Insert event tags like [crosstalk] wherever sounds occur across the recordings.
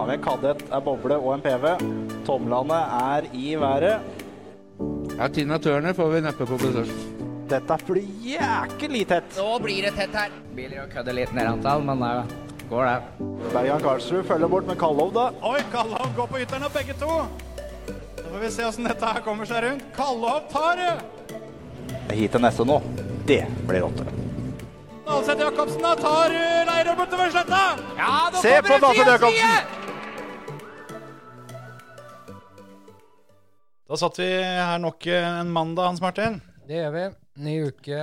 har vi en kadett, en boble og en PV. Tomlene er i været. Ja, Tina Turner får vi neppe på besøk. Dette blir jæklig tett. Nå blir det tett her. Biler jo kødde litt ned antall, men det går det. Bergan Karlsrud følger bort med Kallov, da. Oi, Kallov går på ytteren begge to. Da får vi se åssen dette her kommer seg rundt. Kallov tar det! Hit til neste nå. Det blir rått. Dalseth Jacobsen da tar uh, Leirøy bortover sletta. Ja, Se på side, Jacobsen. Da satt vi her nok en mandag, Hans Martin. Det gjør vi. Ny uke.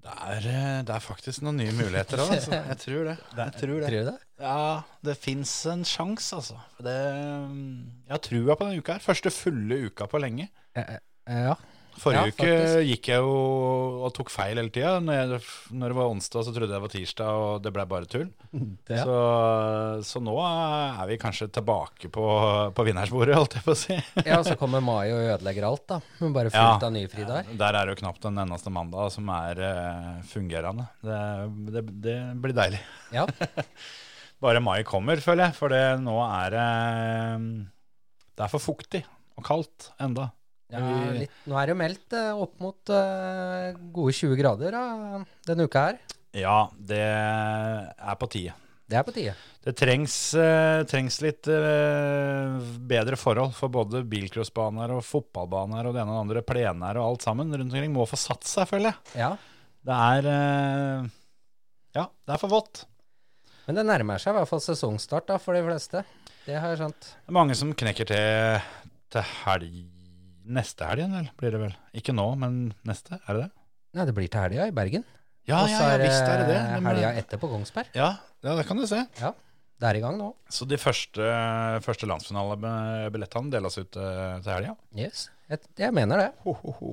Det er, eh, det er faktisk noen nye muligheter òg, altså. Jeg tror det. [laughs] Jeg tror det. Tror du det? Ja, det fins en sjanse, altså. For Det, jeg har trua på denne uka her. Første fulle uka på lenge. Eh, eh, Ja. Forrige Ja, uke gikk jeg jo og tok feil hele tida. Når, når det var onsdag, så trodde jeg det var tirsdag, og det ble bare tull. Ja. Så, så nå er vi kanskje tilbake på, på vinnersbordet, holdt jeg på å si. ja, så kommer mai og ødelegger alt, da. Hun bare Ja. fullt av nyfri der. Der er det jo knapt en eneste mandag som er uh, fungerende. Det, det, det blir deilig. Ja. [laughs] Bare mai kommer, føler jeg. For nå er det Det er for fuktig og kaldt enda. Ja litt, nå er det jo meldt eh, opp mot eh, gode 20 grader da, denne uka her. Ja, det er på tide. Det er på tide. Det trengs, eh, trengs litt bedre forhold for både bilcrossbaner og fotballbaner og det ene og det andre, plener og alt sammen rundt omkring. Må få satt seg, føler jeg. Ja. Det er Ja, det er for vått. Men det nærmer seg i hvert fall sesongstart da, for de fleste. Det har jeg skjønt. Mange som knekker til til helg Neste helg vel? Blir det vel? Ikke nå, men neste? Er det det? Nei, det blir til helga i Bergen. Ja, Og så ja, ja, visst er det det. eh, Men- helga etter på Kongsberg. Ja, ja, det kan du se. Ja, det er i gang nå. Så de første, første landsfinalebillettene deles ut eh, til helga. Yes. Jeg, jeg mener det. Ho, ho, ho.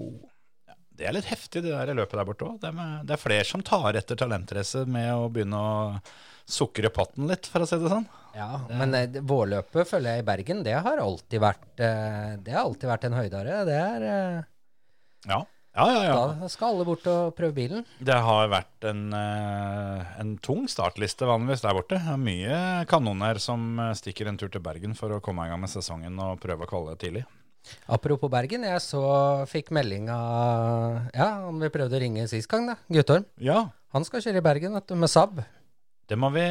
Det er litt heftig, det der løpet der borte òg. Det, det er flere som tar etter talentrace med å begynne å sukre potten litt, for å si det sånn. Ja, men eh, det- vårløpet føler jeg i Bergen, det har alltid vært, eh, det har alltid vært en høydare. Det er, eh, Ja, ja, ja. ja. Da skal alle bort og prøve bilen. Det har vært en, en tung startliste vanligvis der borte. Det er mye kanoner som stikker en tur til Bergen for å komme i gang med sesongen og prøve å kvalle tidlig. Apropos Bergen, jeg så fikk melding av Ja, han vi prøvde å ringe sist gang, da. Guttorm. Ja, Han skal kjøre i Bergen, vet du, med Saab. det må vi,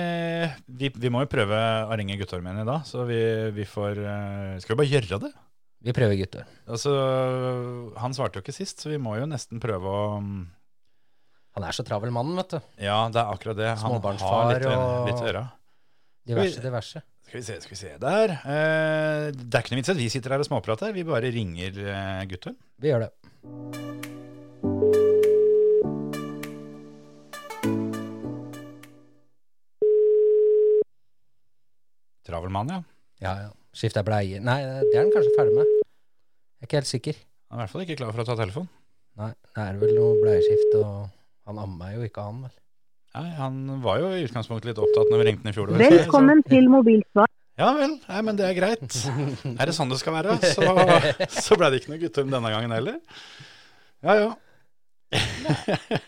vi Vi må jo prøve å ringe Guttormen i dag, så vi, vi får eh, Skal vi bare gjøre det? Vi prøver Guttorm. Altså, han svarte jo ikke sist, så vi må jo nesten prøve å Han er så travel mann, vet du. Ja, det er akkurat det. Han Småbarnsfar har litt, og- litt å gjøre. Diverse, diverse. Skal vi se, skal vi se der. Eh, det er ikke noe vits at vi sitter her og småprater. Vi bare ringer eh, Guttorm. Vi gjør det. Travel mann, ja. Ja, ja. Skifta bleie Nei, det er han kanskje ferdig med. Jeg er ikke helt sikker. Han er i hvert fall ikke klar for å ta telefonen. Nei, det er vel noe bleieskift, og han ammer jo ikke, han vel. Nei, han var jo i utgangspunktet litt opptatt når vi ringte den i fjor. Velkommen så. Til mobilsvar. Ja vel, nei, men det er greit. Er det sånn det skal være? Så, så ble det ikke noe Guttorm denne gangen heller. Ja, ja.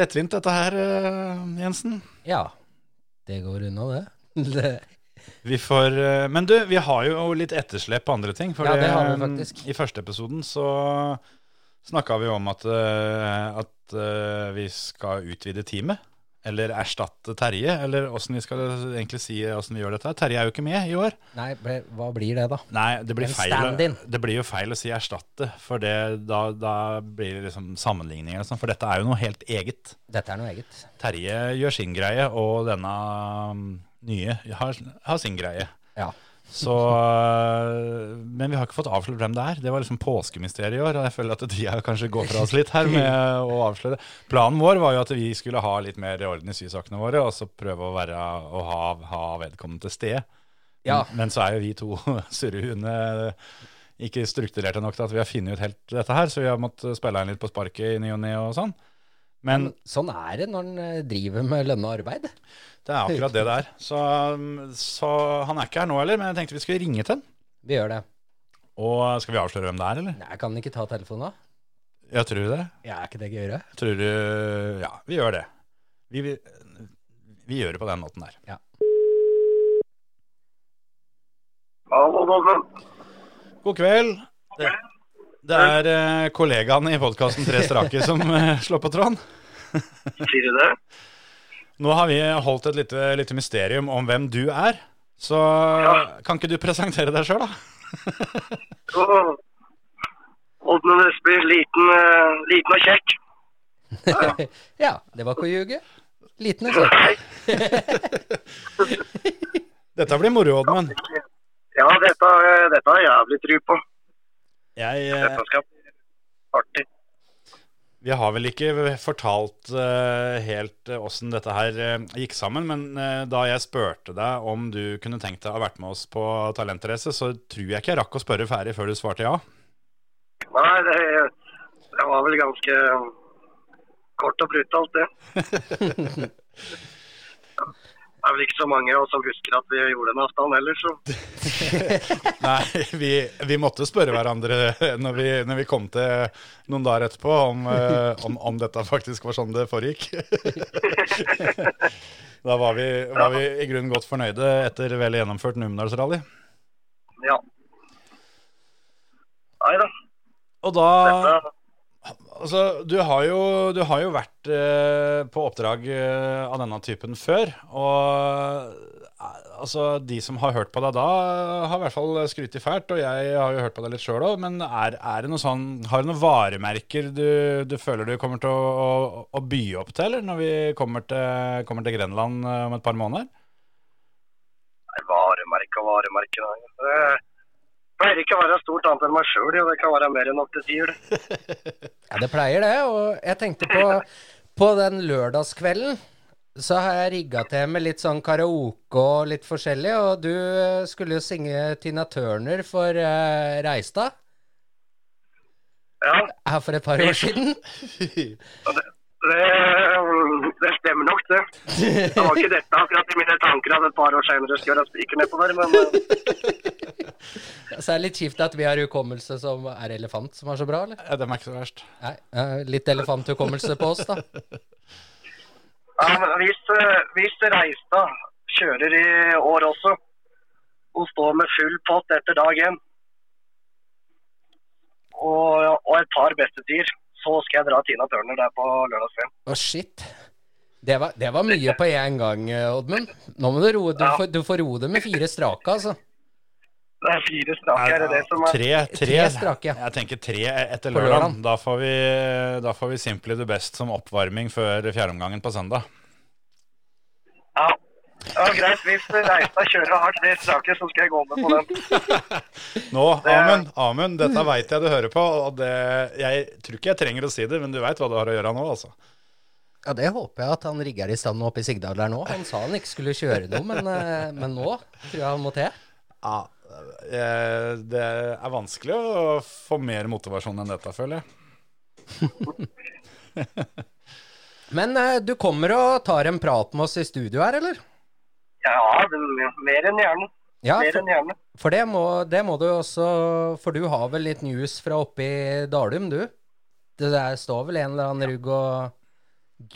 Lettvint dette her, eh, Jensen. Ja, det går unna, det. [laughs] det. Vi får, eh, men du, vi har jo litt etterslep på andre ting. For Ja, det har vi faktisk. I første episoden så snakka vi om at, eh, at eh, vi skal utvide teamet. Eller erstatte Terje, eller åssen vi skal egentlig si åssen vi gjør dette. Terje er jo ikke med i år. Nei, hva blir det, da? Nei, det blir, feil, det blir jo feil å si erstatte, for det, da, da blir det liksom sammenligninger og sånn. For dette er jo noe helt eget. Dette er noe eget. Terje gjør sin greie, og denne um, nye har, har sin greie. Ja. Så, øh, men vi har ikke fått avslørt hvem det er. Det var liksom påskemysteriet i år. Og jeg føler at tida kanskje går fra oss litt her med å avsløre. Planen vår var jo at vi skulle ha litt mer i orden i sysakene våre, og så prøve å, være, å ha, ha vedkommende til stede. Ja. Men så er jo vi to [laughs] surrehunde ikke strukturerte nok til at vi har funnet ut helt dette her, så vi har måttet spille inn litt på sparket i ny og ne og sånn. Men Men sånn er det når en eh, driver med lønna arbeid. det er akkurat det det er. Så, så han er ikke her nå heller, men jeg tenkte vi skulle ringe til han. Vi gjør det. Og skal vi avsløre hvem det er, eller? Nei, Kan han ikke ta telefonen da. Ja, tror du det? Ja, er ikke det gøyere? Tror du Ja, vi gjør det. Vi, vi, vi gjør det på den måten der. Ja. Hallo. God kveld. Det, det er uh, kollegaene i podkasten Tre strake som uh, slår på tråden. Sier du det? Nå har vi holdt et lite, lite mysterium om hvem du er. Så kan ikke du presentere deg sjøl, da? Jo. Oddmund Østby, liten, uh, liten og kjekk. [laughs] ja, det var ikke å ljuge. Liten og kjekk. [laughs] Dette blir moro, Oddmund. Ja, dette, dette har jeg jævlig tru på. Jeg, eh, artig. vi har vel ikke fortalt eh, helt eh, åssen dette her eh, gikk sammen, men da jeg spurte deg om du kunne tenkt deg å ha vært med oss på Talentrace, så tror jeg ikke jeg rakk å spørre ferdig før du svarte ja. Nei, det, det var vel ganske kort og brutalt, det. [laughs] Det er vel ikke så mange av oss som husker at vi gjorde en avstand heller, så [laughs] Nei, vi, vi måtte spørre hverandre når vi, når vi kom til noen dager etterpå, om, eh, om, om dette faktisk var sånn det foregikk. [laughs] Da var vi, var vi i grunnen godt fornøyde etter vel gjennomført Numedalsrally. ja. Nei da. Og da Dette, Altså, du har jo, du har jo vært eh, på oppdrag eh, av denne typen før. Og eh, altså, de som har hørt på deg da, har i hvert fall skrytt fælt. Og jeg har jo hørt på deg litt sjøl òg. Men er, er det noe sånn, har du noen varemerker du, du føler du kommer til å, å, å by opp til eller når vi kommer til, kommer til Grenland eh, om et par måneder? Nei, varemerke og varemerke. Det pleier ikke å være stort annet enn meg sjøl. Det kan være mer enn nok til det. [laughs] Ja, det pleier det. Og jeg tenkte på, på den lørdagskvelden. Så har jeg rigga til med litt sånn karaoke og litt forskjellig. Og du eh, skulle jo synge Tina Turner for uh, Reistad Ja, her for et par år siden. [laughs] det, det stemmer det. Det var ikke dette akkurat i mine tanker at et par år senere skulle være spiker nedpå der, men eh, Så er det litt kjipt at vi har hukommelse som er elefant, som er så bra, eller? Ja, Dem er ikke så verst. Nei, eh, litt elefanthukommelse på oss, da. ja, men hvis, eh, hvis Reistad kjører i år også, og står med full pott etter dag én, og, og et par bestetider, så skal jeg dra Tina Turner der på lørdagskvelden. Å, shit. Det var, det var mye på én gang, eh, Oddmund. Nå må du roe Du, Ja. får, du får roe det med fire strake, altså. Det er fire strake, er det det som er Tre, tre, Tre strake, ja. Jeg tenker tre etter lørdag. Da får vi, da får vi Simply the Best som oppvarming før fjerdeomgangen på søndag. Ja. ja, greit. Hvis Reistad kjører og har tre strake, så skal jeg gå med på den. [laughs] Nå, Amund, Amund, dette veit jeg du hører på. Og det, jeg tror ikke jeg trenger å si det, men du veit hva du har å gjøre nå, altså. Ja, Det håper jeg at han rigger i stand oppe i Sigdal der nå. Han sa han ikke skulle kjøre noe, men, eh, men nå tror jeg han må til. Ja, eh, det er vanskelig å få mer motivasjon enn dette, føler jeg. [laughs] Men eh, du kommer og tar en prat med oss i studio her, eller? Ja, mer enn gjerne. Ja, for, for det, må, det må du også For du har vel litt news fra oppe i Dalum, du? Det der står vel en eller annen rugg og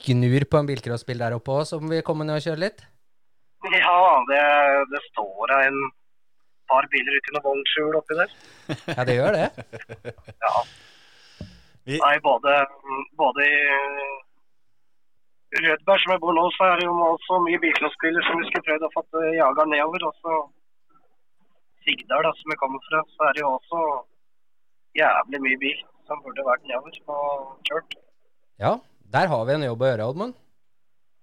gnur på en bilcrossbil der oppe òg, som vil komme ned og kjøre litt? Ja, det, det står en par biler ute i noe vognskjul oppi der. Ja, det gjør det. [laughs] Vi, Nei, både, både i Rødberg, som jeg bor nå, så er det jo også mye bilcrossbiler som vi skulle prøvd å få jaga nedover. Og så Sigdal, da, som jeg kommer fra, så er det jo også jævlig mye bil som burde vært nedover og kjørt. Ja, der har vi en jobb å gjøre, Oddmund.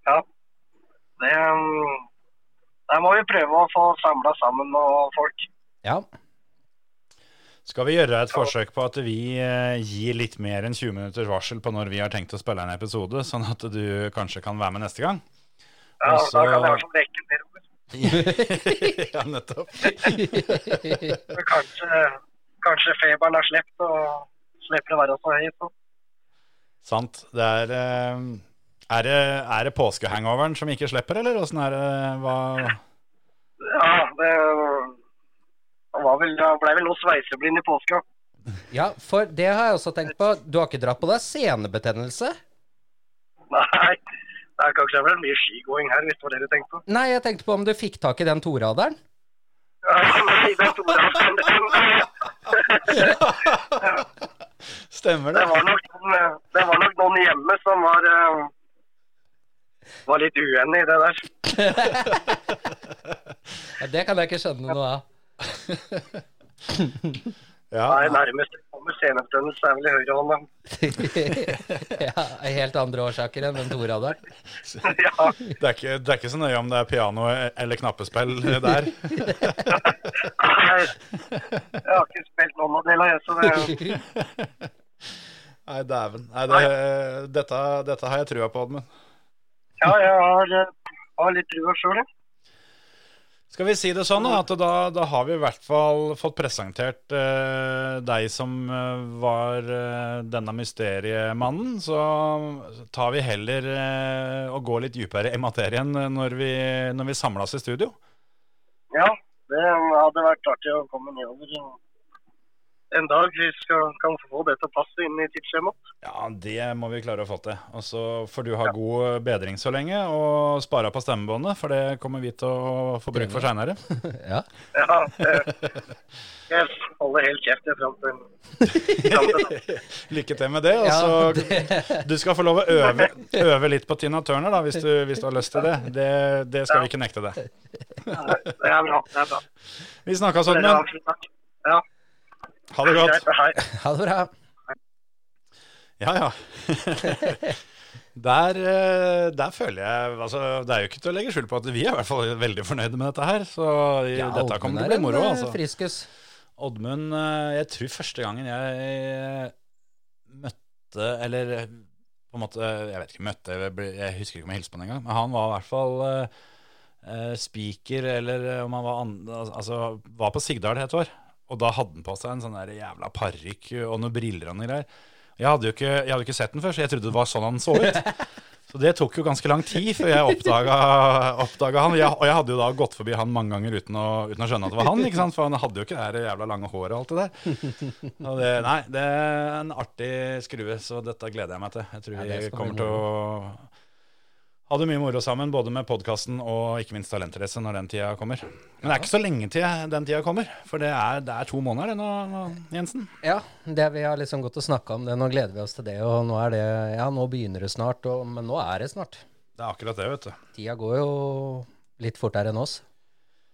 Ja. Det, um, der må vi prøve å få samla sammen noen folk. Ja. skal vi gjøre et forsøk på at vi eh, gir litt mer enn 20 minutters varsel på når vi har tenkt å spille en episode, sånn at du kanskje kan være med neste gang? Ja, Også... Da kan jeg fall rekke nedover. [laughs] ja, nettopp. [laughs] Kanskje, kanskje feberen har sluppet og slipper å være så høy. Så. Sant. Det er eh, Er det, er det påskehangoveren som ikke slipper, eller åssen er det? Hva Ja, det var vel, det ble vel noe sveiseblind i påska. ja, for det har jeg også tenkt på. Du har ikke dratt på deg senebetennelse? Nei, det er kanskje vel mye skigåing her, hvis det var det du tenkte på. Nei, jeg tenkte på om du fikk tak i den toraderen. Ja, Nei, toraderen tok jeg. [laughs] [laughs] Stemmer Det det? var nok, noen- det var nok noen hjemme som var, eh, var litt uenig i det der. [laughs] Ja, det kan jeg ikke skjønne noe av. Ja. Nei, nærmest kommer senebetennelse er vel i høyrehånda. [laughs] ja, helt andre årsaker enn den toraderen. [laughs] Ja, Det, er ikke, det er ikke så nøye om det er piano eller knappespill der. nei, jeg har ikke spilt noen av delene, jeg, så det [laughs] Nei, dæven. Nei, det, dette, dette har jeg trua på, Oddmund. Ja, jeg har, eh, har litt trua sjøl, jeg. Skal vi si det sånn, at da, da har vi i hvert fall fått presentert eh, deg som eh, var eh, denne mysteriemannen. Så tar vi heller eh, og går litt dypere i materien når vi, når vi samles i studio. Ja, det hadde vært artig å komme nedover en dag. Vi skal, kan få det til å passe inn i tidsskjemaet. Ja, det må vi klare å få til. Og så får du ha god bedring så lenge, og spare på stemmebåndet, for det kommer vi til å få bruk for seinere. [laughs] Ja. Ja, det, jeg holder helt kjeft jeg fram til fram til. [laughs] Lykke til med det. Og Ja, [laughs] Du skal få lov å øve, øve litt på Tina Turner, da, hvis du, hvis du har lyst til det. Det, det skal vi ikke nekte deg. Det er bra. det er bra. Vi snakkes, Oddmund. Ja, Ha det godt. [laughs] Ha det bra. Ja, ja. [laughs] Der, eh, der føler jeg altså, Det er jo ikke til å legge skjul på at vi er i hvert fall veldig fornøyde med dette her. Så Ja, dette kommer til å bli moro. eh, altså. Friskus. Oddmund, eh, jeg tror første gangen jeg møtte Eller på en måte Jeg vet ikke, møtte Jeg, husker ikke om jeg hilste på ham engang. Men han var i hvert fall eh, eh, speaker, eller om han var, an, altså, var på Sigdal et år. Og da hadde han på seg en sånn der jævla parykk og noen briller og noe greier. Jeg hadde, jo ikke, jeg hadde ikke sett den før, så jeg trodde det var sånn han så ut. [laughs] Så det tok jo ganske lang tid før jeg oppdaga, han. Jeg, og jeg hadde jo da gått forbi han mange ganger uten å, uten å skjønne at det var han. ikke sant? For han hadde jo ikke det jævla lange håret og alt det der. Og det, nei, det er en artig skrue, så dette gleder jeg meg til. Jeg tror vi kommer til å ha det mye moro sammen, både med podkasten og ikke minst Talentrace når den tida kommer. Men det er ikke så lenge til den tida kommer, for det er, det er to måneder det nå, nå, Jensen. Ja, det vi har liksom gått og snakka om det. Nå gleder vi oss til det. Og nå er det Ja, nå begynner det snart. Og, men nå er det snart. Det er akkurat det, vet du. Tida går jo litt fortere enn oss.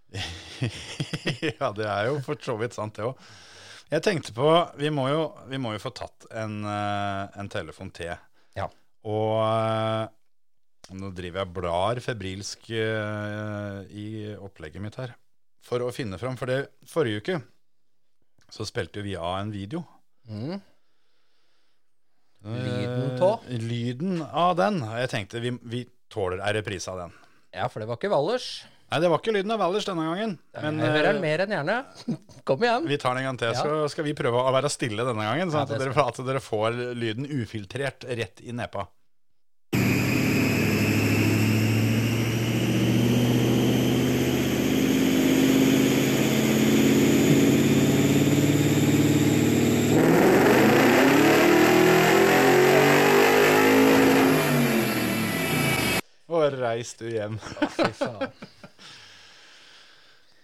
[laughs] ja, det er jo for så vidt sant, det òg. Jeg tenkte på Vi må jo, vi må jo få tatt en, eh, en telefon til. Ja. Og eh, nå driver jeg blar febrilsk uh, i opplegget mitt her for å finne fram. For det forrige uke så spilte vi av en video. Mm. Lyden tå? Uh, lyden av den. Jeg tenkte vi, vi tåler ei reprise av den. Ja, for det var ikke Valdres. Nei, det var ikke lyden av Valdres denne gangen. Men jeg hører eh, den mer enn gjerne. [laughs] Kom igjen. vi tar den en gang til, så skal vi prøve å være stille denne gangen. Sånn at, dere, at dere får lyden ufiltrert rett i nepa. Og reis du hjem. Fy faen. [laughs]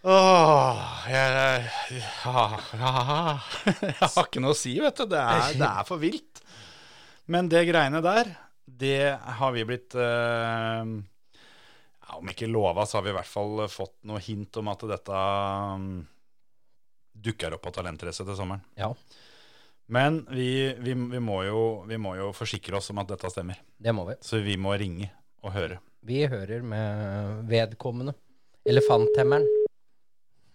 Åh, jeg, ja, ja, jeg har ikke noe å si, vet du. Det er, det er for vilt. Men det greiene der, det har vi blitt eh, ja, Om ikke lova, så har vi i hvert fall fått noe hint om at dette um, dukker opp på Talentrace til sommeren. Ja, Men vi, vi, vi, må jo, vi må jo forsikre oss om at dette stemmer. det må vi. Så vi må ringe og høre. Vi hører med vedkommende. Elefanthemmeren.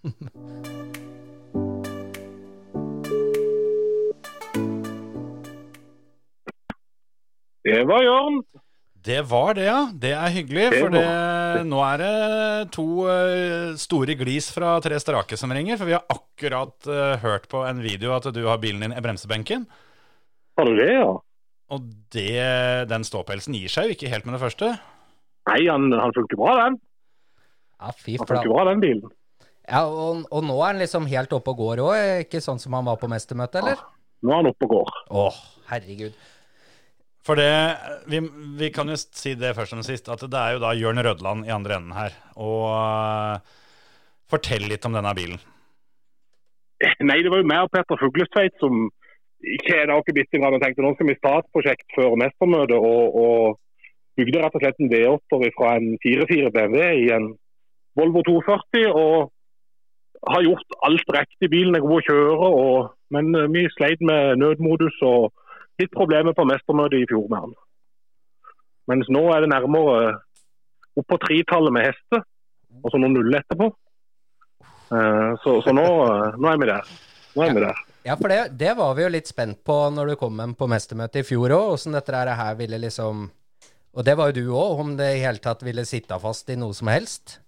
[laughs] Det var Jørn. Det var det, ja. Det er hyggelig. Det For det, nå er det to uh, store glis fra Tre Strake som ringer. For vi har akkurat uh, hørt på en video at du har bilen din i bremsebenken. Har du det, ja? Og det, den ståpelsen gir seg jo ikke helt med det første. Nei, han, han funker bra, den. Ja, fy Han funker bra, den bilen. Ja, og, og nå er han liksom helt oppe og går òg, ikke sånn som han var på mestermøtet, eller? Ja, Nå er han oppe og går. Åh, herregud. For det, vi, vi kan jo si det først og sist, at det er jo da Jørn Rødland i andre enden her. Og uh, Fortell litt om denne bilen. [laughs] Nei, det var jo meg og Petter Fuglestveit som ikke er da ikke bitte grann og tenkte nå skal vi starte et prosjekt før mestermøtet, og, og bygde rett og slett en V8 fra en 4-4 BMW i en Volvo 240. og har gjort alt riktig. Bilen er god å kjøre, og, men eh, vi sleit med nødmodus og litt problemer på mestermøtet i fjor med han. Mens nå er det nærmere opp på tretallet med hester, og så noen nuller etterpå. Eh, Så, så nå, eh, nå er vi der. Nå er vi der. Ja, for det, det var vi jo litt spent på når du kom hjem på mestermøtet i fjor òg, åssen dette her ville liksom Og det var jo du òg, om det i hele tatt ville sitte fast i noe som helst.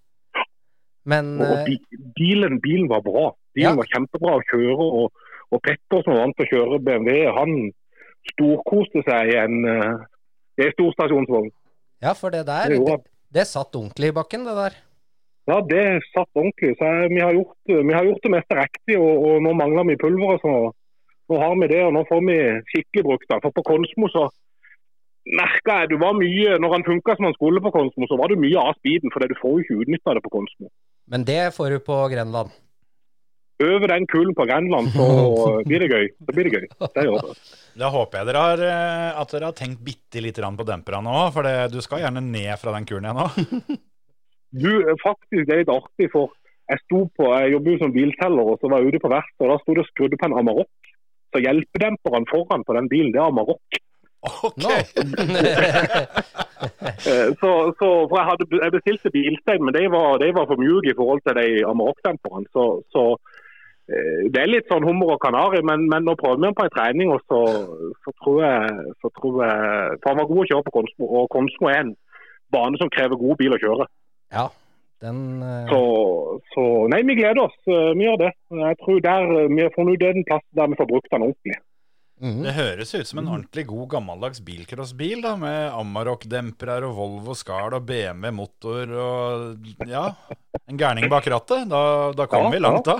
Men Og eh, bilen, bilen var bra. Bilen Ja. var kjempebra å kjøre. Og, og Petter som vant til å kjøre BMW, han storkoste seg i en, eh, i en storstasjonsvogn. ja, for det der, Det det, det satt ordentlig i bakken, det der. Ja, det satt ordentlig. Så jeg, vi, har gjort, vi har gjort det meste riktig, og, og nå mangler vi pulveret. Så nå har vi det, og nå får vi skikkelig brukt det. For på Konsmo så merka jeg du var mye Når han funka som han skulle på Konsmo, så var du mye av speeden, for du får jo ikke utnytta det på Konsmo. Men det får du på Grenland. Øver den kulen på Grenland, så [laughs] blir det gøy. Så blir det gøy. Det gjør det. Da håper jeg dere har, eh, at dere har tenkt bitte lite grann på demperne òg, for det, du skal gjerne ned fra den kulen igjen nå. [laughs] Du, faktisk, det er litt artig, for jeg sto på, jeg jobber jo som bilteller, og så var jeg ute på verkstedet, og da sto det og skrudde på en Amarok. Så hjelpedemperen foran på den bilen, det er Amarok. Ok. Nå! [laughs] Eh, Så, så, for jeg, hadde, jeg bestilte bilstein, men de var, de var for mjuke i forhold til de Amarok-demperne. Så, så eh, det er litt sånn hummer og kanari, men, men nå prøvde vi den på en trening, og så, så tror jeg, så tror jeg For han var god å kjøre på Konsmo, og Konsmo er en bane som krever god bil å kjøre. Ja, den uh... Så, så nei, vi gleder oss. Vi gjør det. Jeg tror der, Vi funnet ut den plassen der vi får brukt den ordentlig. Mhm. Det høres ut som en ordentlig god gammeldags bilcrossbil, da, med Amarok-dempere og Volvo Skal og BMW motor og ja, en gærning bak rattet. Da, da kommer Ja, vi langt, da.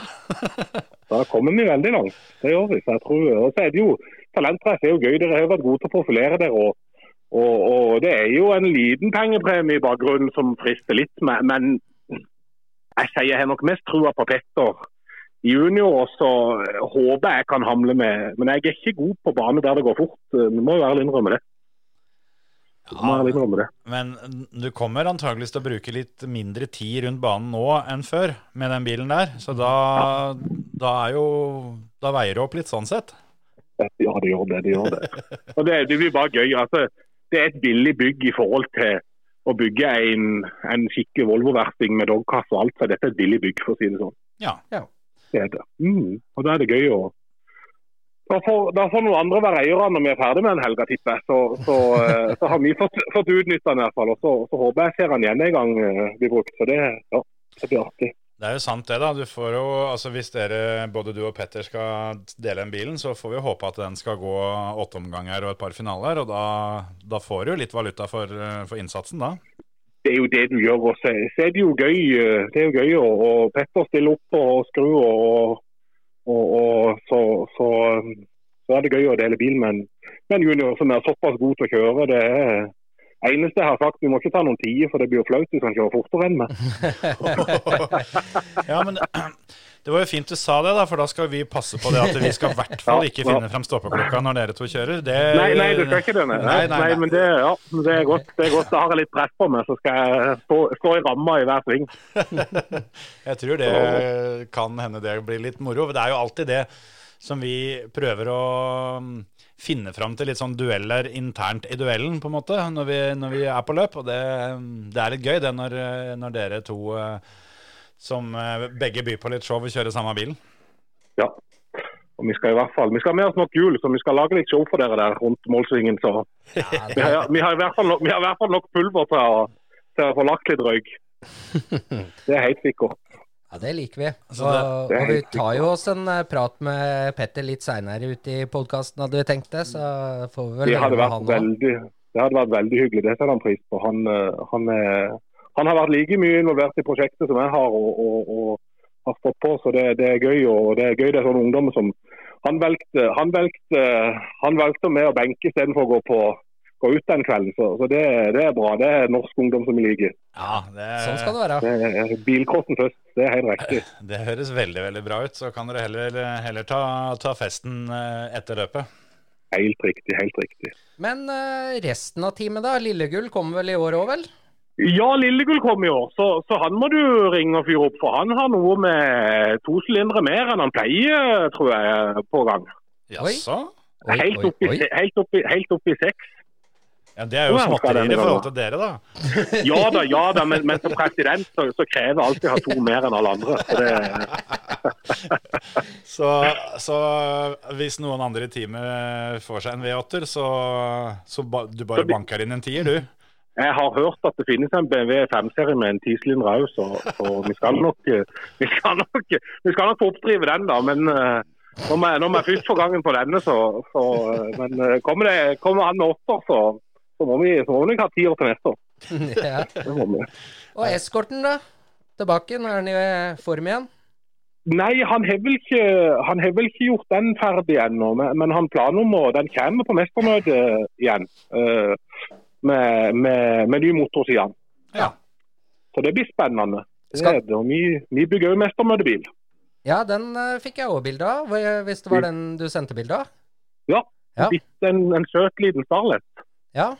[laughs] Da kommer vi veldig langt. Det gjør vi. Jeg tror, og så er det jo Talentrace er jo gøy. Dere har jo vært gode til å profilere dere. Og, og, og det er jo en liten pengepremie i bakgrunnen som frister litt. Men, jeg sier jeg har nok mest trua på Petter junior, og så håper jeg kan hamle med. Men jeg er ikke god på bane der det går fort. Vi må jo ærlig innrømme det. Innrømme det. Men du kommer antageligvis til å bruke litt mindre tid rundt banen nå enn før med den bilen der. Så da, da er jo Da veier det opp litt sånn sett. Ja, det gjør det. det, gjør det. Og det, det blir bare gøy. Altså, det er et billig bygg i forhold til å bygge en, en skikkelig Volvo-versting med dogkasse og alt. Så dette er et billig bygg, for å si det sånn. Ja. Det er. Mm. Og da er det gøy å da får, noen andre være eiere når vi er ferdig med en helga, tipper jeg. Så, så, eh, så har vi fått, fått utnytta den i hvert fall. Og så, så håper jeg ser den igjen en gang eh, blir brukt. Så det, ja, det blir artig. Det er jo sant det, da. Du får jo, altså Hvis dere, både du og Petter skal dele den bilen, så får vi håpe at den skal gå åtte omganger og et par finaler. Og da, da får du jo litt valuta for, eh, for innsatsen, da. Det er jo det du gjør. Og så, så er det jo gøy, eh, det er jo gøy å og Petter stille opp og skru, og, og, og så, så, så er det gøy å dele bil men med en junior som er såpass god til å kjøre. Det er eneste jeg har sagt, vi må ikke ta noen tider, for det blir jo flaut hvis han kjører fortere enn meg. [laughs] [laughs] ja, men det var jo fint du sa det, da, for da skal vi passe på det at vi skal i hvert fall [laughs] ikke finne frem stoppeklokka når dere to kjører. Det, Nei, nei, du skal ikke det. Nei, Nei, nei, nei. men det, ja, det er godt. Det er godt. Da har jeg litt press på meg, så skal jeg stå, stå i ramma i hver sving. [laughs] Jeg tror det kan hende det blir litt moro. Det er jo alltid det som vi prøver å mm, finne fram til litt sånn dueller internt i duellen, på en måte, når vi, når vi er på løp. Og det, det er litt gøy, det, når, når dere to eh, som eh, begge byr på litt show, og kjører samme bilen. Ja. Og vi skal i hvert fall, vi skal ha med oss nok hjul, så vi skal lage litt show for dere der rundt målsvingen. Så vi har, vi har, i, hvert fall nok, vi har i hvert fall nok pulver til å, til å få lagt litt røyk. [laughs] Det er helt sikkert. Ja, det liker vi. Altså, og, det- det og vi tar jo oss en eh, prat med Petter litt seinere ute i podkasten, hadde vi tenkt det. Så får vi vel Det høre hadde med vært han òg. veldig, det hadde vært veldig hyggelig. Det setter han pris på. Han, eh, han, er, han har vært like mye involvert i prosjektet som jeg har, og, og, og har stått på. Så det, det er gøy. og Det er gøy det er sånne ungdommer som han valgte, han valgte, han valgte med å benke istedenfor å gå på, gå ut den kvelden. Så, så det, det er bra. Det er norsk ungdom som vi liker. Ja, det, Sånn skal det være. Det Bilcrossen først, det er helt riktig. [laughs] det høres veldig veldig bra ut. Så kan dere heller, heller ta, ta festen eh, etter løpet. Helt riktig, helt riktig. Men eh, resten av teamet, da? Lillegull kommer vel i år òg, vel? Ja, Lillegull kom i år, så, så han må du ringe og fyre opp. For han har noe med to sylindere mer enn han pleier, tror jeg, på gang. Jaså? Helt helt helt opp i seks. Ja, det er jo småtterier i forhold til dere, da. [laughs] Ja da, ja da, men, men som president så, så krever jeg alltid å ha to mer enn alle andre. Så det, [laughs] Så, så hvis noen andre i teamet får seg en V8-er, så, så ba, du bare banker inn en tier, du. Jeg har hørt at det finnes en BMW 5-serie med en tisylinder òg, så, så vi skal nok vi skal nok, vi skal nok få oppdrive den, da. Men når vi, når vi først får gangen på denne, så, så eh, Men eh, kommer, det, kommer han med åtter, så, så må vi nok ha tiår til neste år. [laughs] ja. Og eskorten, da? Tilbake? Nå er han i eh, form igjen? Nei, han har vel ikke, han har vel ikke gjort den ferdig ennå. Men, men han planer om å Den kommer på mestermøtet igjen. eh, med, med, med ny motor, til han. Ja. Så det blir spennende. Det Skal- er det, og vi, vi bygger jo mestermøtebil. Ja, den eh, fikk jeg òg bilde av, hvis det var den du sendte bilde av. Ja. ja. En, en søt liten Starlet. Ja.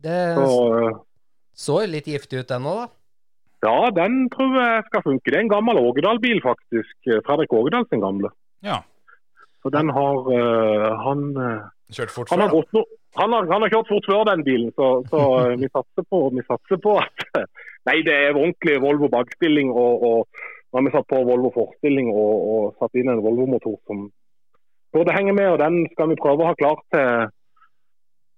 Det Så eh, så litt giftig ut, den òg, da. ja, den tror jeg skal funke. Det er en gammel Ågedal-bil, faktisk. Fredrik Ågedal sin gamle. Ja. Så den har uh, han eh, Kjørt fort Han har, no han, har, han har kjørt fort før den bilen, så, så eh, vi, satser på, vi satser på at [laughs] Nei, det er ordentlig Volvo bakstilling. Og, og når vi satt på Volvo forstilling og, og satt inn en Volvo-motor som burde henge med. og Den skal vi prøve å ha klar til,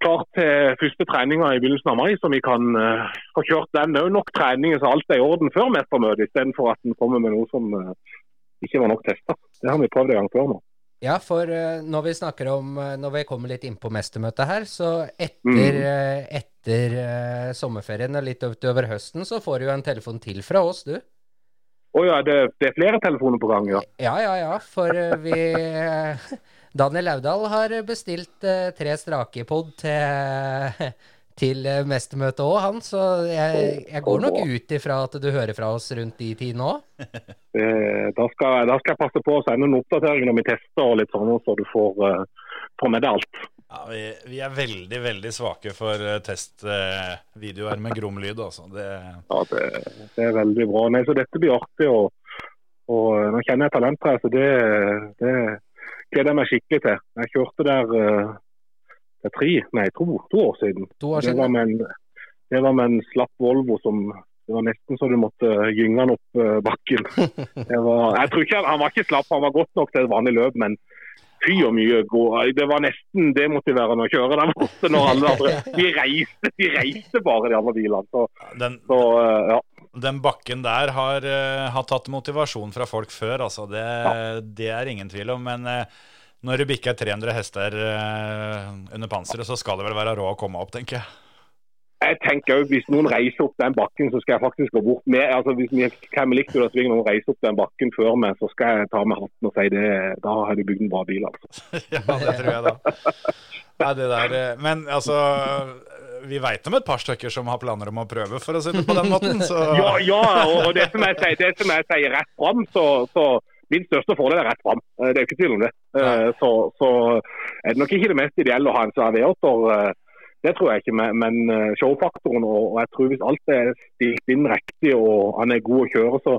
klar til første treninga i begynnelsen av mai, så vi kan uh, få kjørt den. Det er jo nok treninger så alt er i orden før mestermøtet, istedenfor at den kommer med noe som uh, ikke var nok testa. Det har vi prøvd en gang før nå. Ja, for eh, når vi snakker om eh, Når vi kommer litt inn på mestermøtet her, så etter, Mm. eh, etter sommerferien og litt utover høsten, så får du jo en telefon til fra oss, du. Å ja, det, det er flere telefoner på gang, ja. Ja, ja, ja, for vi [laughs] Daniel Laudal har bestilt tre strake pod til, til eh, mestermøtet òg, han. Så jeg, jeg går nok ut ifra at du hører fra oss rundt de tidene òg. [laughs] Eh, Da skal, da skal jeg passe på å sende en oppdatering når vi tester og litt sånn, så du får, eh, får med deg alt. Ja, vi, vi er veldig, veldig svake for testvideoer med grom lyd, altså. Det, Ja, det, det er veldig bra. Nei, så dette blir artig. Og, og nå kjenner jeg talent her, så det, det gleder jeg meg skikkelig til. Jeg kjørte der tre, nei, to, to år siden. To år Det var med en, det var med en slapp Volvo som det var nesten så du måtte gynge han opp eh, bakken. [laughs] Det var, jeg tror ikke han, han var ikke slapp, han var godt nok til et vanlig løp, men fy og mye god. Det var nesten demotiverende å kjøre der borte når alle andre [laughs] De reiste, de reiste bare, de andre bilene. Så, den, så eh, ja. den bakken der har, eh, har tatt motivasjon fra folk før, altså. Det, det er ingen tvil om. Men eh, når det bikker 300 hester eh, under panseret, så skal det vel være råd å komme opp, tenker jeg. Jeg tenker jo, Hvis noen reiser opp den bakken, så skal jeg faktisk gå bort med. altså Hvis vi likte det, så noen reiser opp den bakken før meg, så skal jeg ta med hatten og si det. Da har du bygd en bra bil. altså. [laughs] ja, det tror jeg da. Nei, det der, eh, men altså Vi veit om et par stykker som har planer om å prøve, for å si det på den måten. Så Ja, ja og, det som jeg sier, det som jeg sier rett fram, så, så min største fordel er rett fram. Eh, Det er jo ikke tvil om det. Eh, Så, så er det nok ikke det mest ideelle å ha en svær V8-er. eh, Det tror jeg ikke, men- showfaktoren og, jeg tror hvis alt er stilt inn riktig og han er god å kjøre, så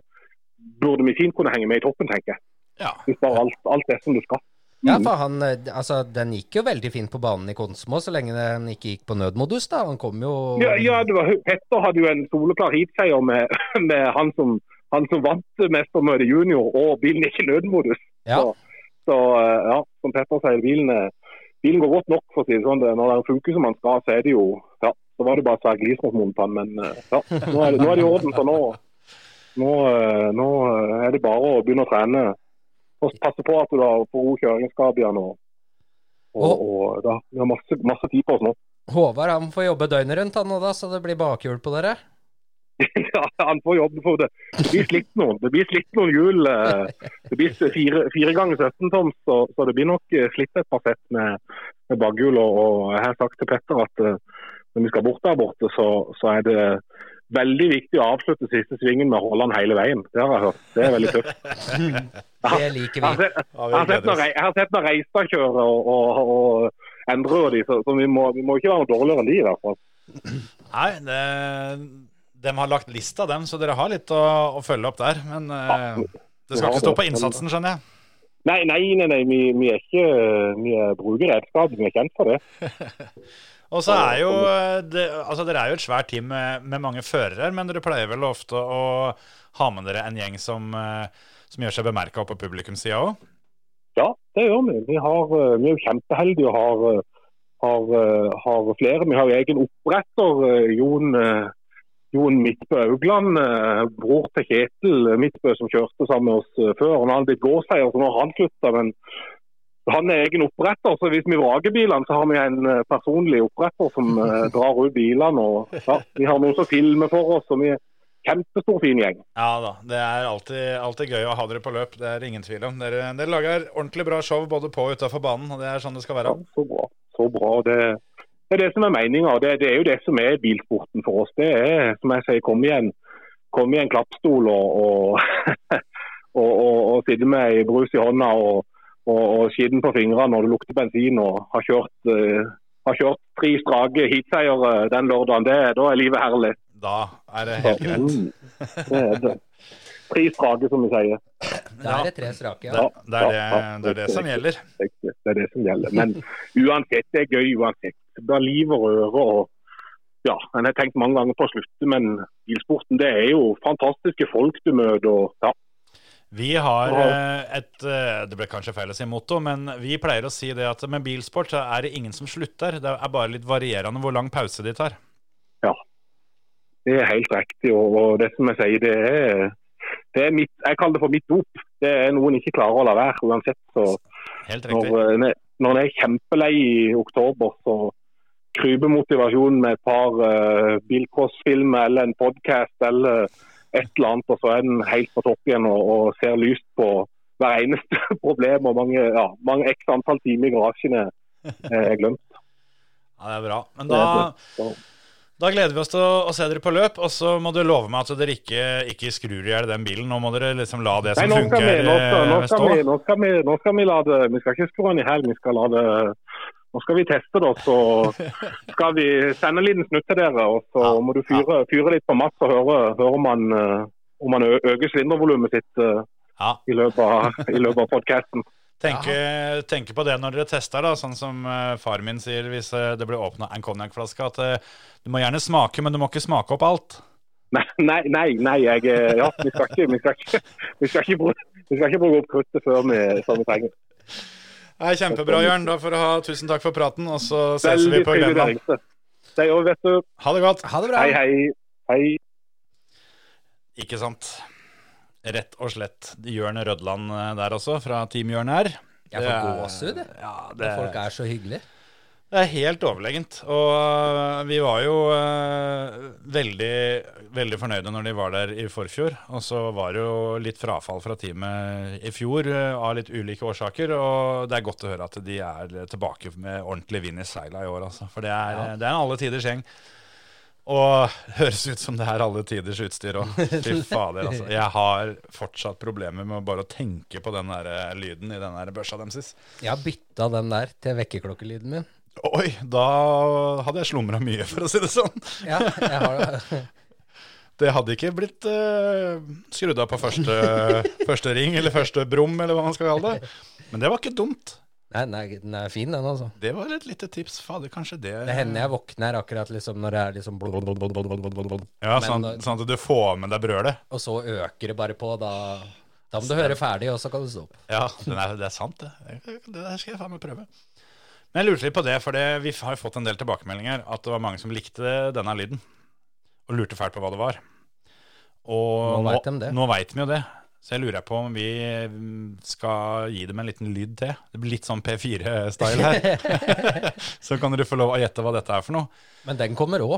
burde vi fint kunne henge med i toppen, tenker jeg. ja. Hvis bare alt, alt er som det skal. Ja, for han Altså, den gikk jo veldig fint på banen i Konsmo, så lenge den ikke gikk på nødmodus, da. Han kom jo Ja, ja det var, Petter hadde jo en soleklar heatseier med, [laughs] med han, som, han som vant mestermøtet junior, og bilen ikke i nødmodus. Ja. Så, så eh, ja, som Petter sier, bilen, er- bilen går godt nok, for å si det sånn. Når den funker som den skal, så er det jo ja, så var det bare svært glis mot den. Men eh, ja, nå er, det, nå er det i orden. Så nå, nå, eh, nå er det bare å begynne å trene. Og passe på at du har får god kjøringsskap igjen. Og, og, og da, vi har masse, masse tid på oss nå. Håvard han får jobbe døgnet rundt, han nå da, så det blir bakhjul på dere. [laughs] Ja, han får jobben for det. Det blir slitt noen. Det blir slitt noen hjul. eh, Det blir fire, fire ganger 17 toms, så, så det blir nok eh, slitt et par sett med, med bakhjul. Og, og jeg har sagt til Petter at eh, når vi skal bort der borte, så, så er det veldig viktig å avslutte siste svingen med å holde han hele veien. Det har jeg hørt. Det er veldig tøft. [laughs] Det liker vi. jeg har sett når, reiser Reistad kjører og, og, og Endre de, så, så vi, må, vi må ikke være noe dårligere enn de i hvert fall. Nei, det, de har lagt lista, dem, så dere har litt å, å følge opp der. Men eh, det skal ikke stå på innsatsen, skjønner jeg. Nei, nei, nei, nei vi, vi er ikke vi er bruker redskap, vi er kjent for det. [laughs] Og så er jo eh, det, altså Dere er jo et svært team med, med mange førere, men dere pleier vel ofte å ha med dere en gjeng som, eh, som gjør seg bemerka på publikumssida òg? Ja, det gjør vi. Vi, har, eh, vi er jo kjempeheldige og har, har, har flere. Vi har jo egen oppretter, Jon, Jon Midtbø Augland, eh, bror til Kjetil Midtbø, som kjørte sammen med oss eh, før. Han har blitt gåseier, så nå har han slutta. Men han er egen oppretter, så hvis vi vrager bilene, så har vi en eh, personlig oppretter som [laughs] drar ut bilene. Og, ja, vi har noen som filmer for oss, og vi kjempestor, fin gjeng. Ja da. Det er alltid, alltid gøy å ha dere på løp. Det er ingen tvil om. Dere, dere lager ordentlig bra show både på og utafor banen, og det er sånn det skal være. Ja, så bra. Så bra. Det, det er det som er meninga. Det, det er jo det som er bilsporten for oss. Det er som jeg sier, kom i en, kom i en klappstol og, og, [laughs] og, og, og sitte med ei brus i hånda og, og, og skitten på fingrene når det lukter bensin og har kjørt, uh, har kjørt tre strake heatseiere den lørdagen. Det, da er livet herlig. Da er det helt greit. Mm, det er det. Tre strake, som vi sier. Da er det tre strake, Det, ja. det, er det, det er det som gjelder. Det er det som gjelder. Men uansett, det er gøy uansett. Det liv og røre. og ja, Jeg har tenkt mange ganger på å slutte, men bilsporten det er jo fantastiske folk du møter. og ja, Vi har eh, et eh, Det ble kanskje feil å si motto, men vi pleier å si det at med bilsport så er det ingen som slutter. Det er bare litt varierende hvor lang pause de tar. Det er helt riktig. og, det som jeg sier, det er, det er mitt, jeg kaller det for mitt dop. Det er noe en ikke klarer å la være uansett. så Helt Når, riktig. eh, når en er kjempelei i oktober, så kryper motivasjonen med et par uh, bilcrossfilmer eller en podkast eller et eller annet, og så er den helt på topp igjen og, og ser lyst på hver eneste [laughs] problem. og Mange, ja, mange x antall timer i garasjen er, er glemt. Ja, det er bra. Men da, da gleder vi oss til å, å se dere på løp, og så må du love meg at dere ikke, ikke skrur i hjel den bilen. Nå må dere liksom la det Nei, som nå skal, vi, funker, nå, skal, nå, eh, vi, nå, skal vi, nå skal vi la det Vi skal ikke skru den i hjel, vi skal la det Nå skal vi teste det, så skal vi sende en liten snutt til dere. Og så Ja, må du fyre, fyre litt på maks og høre, høre om man, eh, om man ø- øker sylindervolumet sitt eh, Ja. i løpet av, i løpet av podkasten. Tenke, tenke på det når dere tester, da, sånn som eh, far min sier hvis det blir åpna en konjakkflaske. At du må gjerne smake, men du må ikke smake opp alt. Nei, nei, nei, nei jeg, ja, vi, skal ikke, vi, skal ikke, vi, skal ikke bruke, vi skal ikke bruke opp kruttet før vi, før vi trenger. Nei, Kjempebra, Jørn. Da får du ha tusen takk for praten, og så ses vi på Grenland. Ha det godt. Ha det bra. Hei, hei. Hei. Ikke sant. Rett og slett Jørn Rødland eh, der også, fra Team Jørn her. Jeg får gåsehud, jeg. Ja, det, Folk er så hyggelige. Det er helt overlegent. Og øh, vi var jo øh, veldig, veldig fornøyde når de var der i forfjor. Og så var det jo litt frafall fra teamet i fjor øh, av litt ulike årsaker. Og det er godt å høre at de er tilbake med ordentlig vind i seila i år, altså. For det er, det er en alle tiders gjeng. Og [laughs] høres ut som det er alle tiders utstyr òg. [laughs] Fy fader, altså. Jeg har fortsatt problemer med bare å tenke på den der eh, lyden i den der børsa deres. Jeg har bytta den der til vekkerklokkelyden min. Oi, da hadde jeg slumra mye, for å si det sånn. Ja, jeg har Det [laughs] det hadde ikke blitt uh, skrudd av på første, første ring, eller første brum, eller hva man skal kalle det. Men det var ikke dumt. Nei, den er, den er fin, den, altså. Det var et lite tips. Fader, kanskje det Det hender jeg våkner akkurat liksom når det er liksom blod, Ja, Men sånn, sånn at du får med deg brølet. Og så øker det bare på, da Da må du høre ferdig, og så kan du stå opp. Ja, det er, det er sant, det. Det der skal jeg faen meg prøve. Men jeg lurte litt på det, for det, vi har fått en del tilbakemeldinger at det var mange som likte denne lyden. Og lurte fælt på hva det var. Og Nå vet de det. Nå vet vi jo det. Så jeg lurer på om vi mm, skal gi dem en liten lyd til. Det blir litt sånn P4-style her. [laughs] [laughs] så kan dere få lov å gjette hva dette er for noe. Men den kommer òg.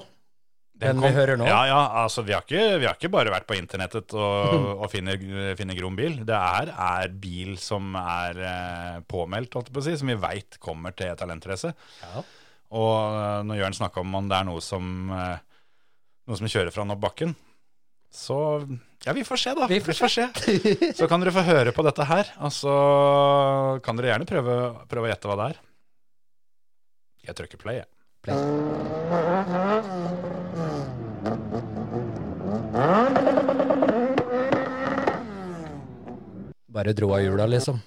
Den vi hører nå. Ja, ja, altså vi har ikke, vi har ikke bare vært på internettet og, og finner, finner Grom bil. Det er, er bil som er eh, påmeldt, holdt jeg på å si, som vi veit kommer til Talentrace. Ja. Og eh, når Jørn snakka om om det er noe som, eh, noe som kjører fra han opp bakken, så ja, vi får se, da. Vi får se. Så kan dere få høre på dette her, og så kan dere gjerne prøve, prøve å gjette hva det er. Jeg trykker play, jeg. Bare dro av hjula, liksom.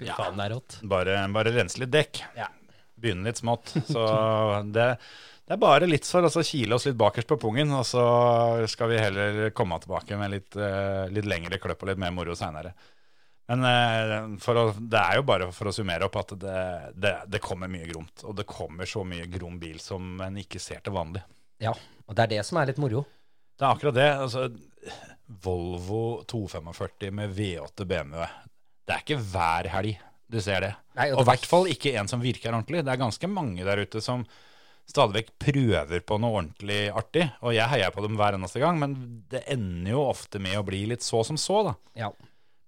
Fy Ja. faen, det er rått. Bare, bare rense litt dekk. Ja. Begynne litt smått. Så det, det er bare litt for å så kile oss litt bakerst på pungen, og så skal vi heller komme tilbake med litt, eh, litt lengre kløpp og litt mer moro seinere. Men eh, å, det er jo bare for å summere opp at det, det, det kommer mye gromt. Og det kommer så mye grom bil som en ikke ser til vanlig. Ja, og det er det som er litt moro. Det er akkurat det. Altså, Volvo 245 med V8 BMW. Det er ikke hver helg du ser det. Nei, og i hvert fall ikke en som virker ordentlig. Det er ganske mange der ute som stadig vekk prøver på noe ordentlig artig. Og jeg heier på dem hver eneste gang, men det ender jo ofte med å bli litt så som så, da. Ja.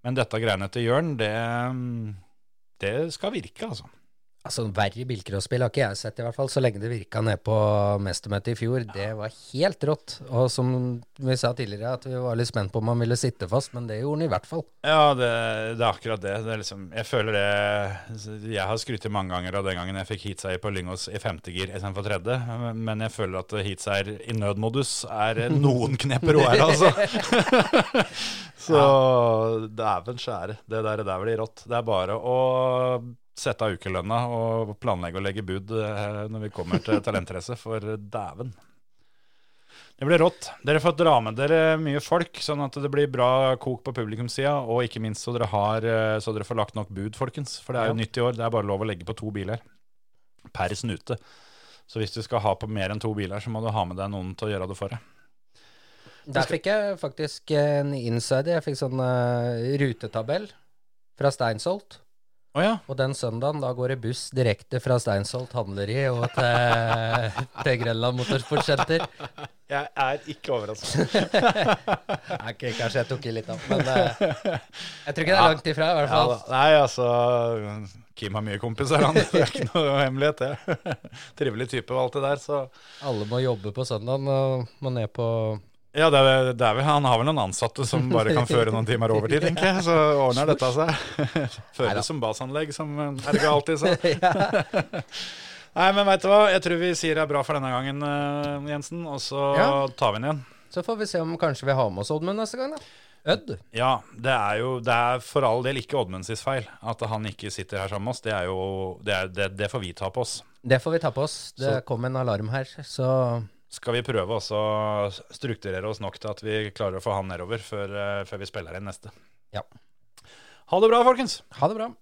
Men dette greiene til Jørn, det, det skal virke, altså. Altså, verre bilcrossbil har ikke jeg sett, i hvert fall, så lenge det virka ned på mestermøtet i fjor. Det var helt rått. Og som vi sa tidligere, at vi var litt spent på om han ville sitte fast, men det gjorde han i hvert fall. Ja, det, det er akkurat det. det er liksom, jeg føler det Jeg har skrytt mange ganger av den gangen jeg fikk heatseier på Lyngås i femte gir istedenfor tredje, men jeg føler at heatseier i nødmodus er [laughs] noen knep råere, altså. [laughs] [laughs] Så dæven skjære. Det der, der blir rått. Det er bare å sette av ukelønna og planlegge å legge bud eh, når vi kommer til [laughs] talentrace, for dæven. Det blir rått. Dere får dra med dere mye folk, sånn at det blir bra kok på publikumssida. Og ikke minst så dere, har, eh, så dere får lagt nok bud, folkens. For det er jo nytt i år. Det er bare lov å legge på to biler per snute. Så hvis du skal ha på mer enn to biler, så må du ha med deg noen til å gjøre det for deg. Der fikk jeg faktisk en insider. Jeg fikk sånn uh, rutetabell fra Steinsholt. Å ja. Og den søndagen da går det buss direkte fra Steinsholt handleri og til, [laughs] til Grenland Motorsportsenter. Jeg er ikke overrasket. [laughs] okay, kanskje jeg tok i litt av, men uh, jeg tror ikke det er langt ifra, i hvert fall. Ja, Nei, altså Kim har mye kompiser, han. Det er ikke noe hemmelighet, det. [laughs] Trivelig type og alt det der, så Alle må jobbe på søndagen og må ned på Ja, det er, det er han har vel noen ansatte som bare kan føre noen timer overtid, tenker jeg. Så ordner dette seg. [laughs] Føres som basanlegg, som Erga alltid sa. [laughs] [laughs] Nei, men veit du hva, jeg tror vi sier det er bra for denne gangen, eh, Jensen. Og så Ja. tar vi den igjen. Så får vi se om kanskje vi har med oss Oddmund neste gang, da. Ødd. Ja, det er jo det er for all del ikke Oddmunds feil at han ikke sitter her sammen med oss. Det er jo Det, er, det, det får vi ta på oss. Det får vi ta på oss. Det Så- kom en alarm her, så skal vi prøve å strukturere oss nok til at vi klarer å få han nedover før, eh, før vi spiller inn neste. Ja. Ha det bra, folkens. Ha det bra.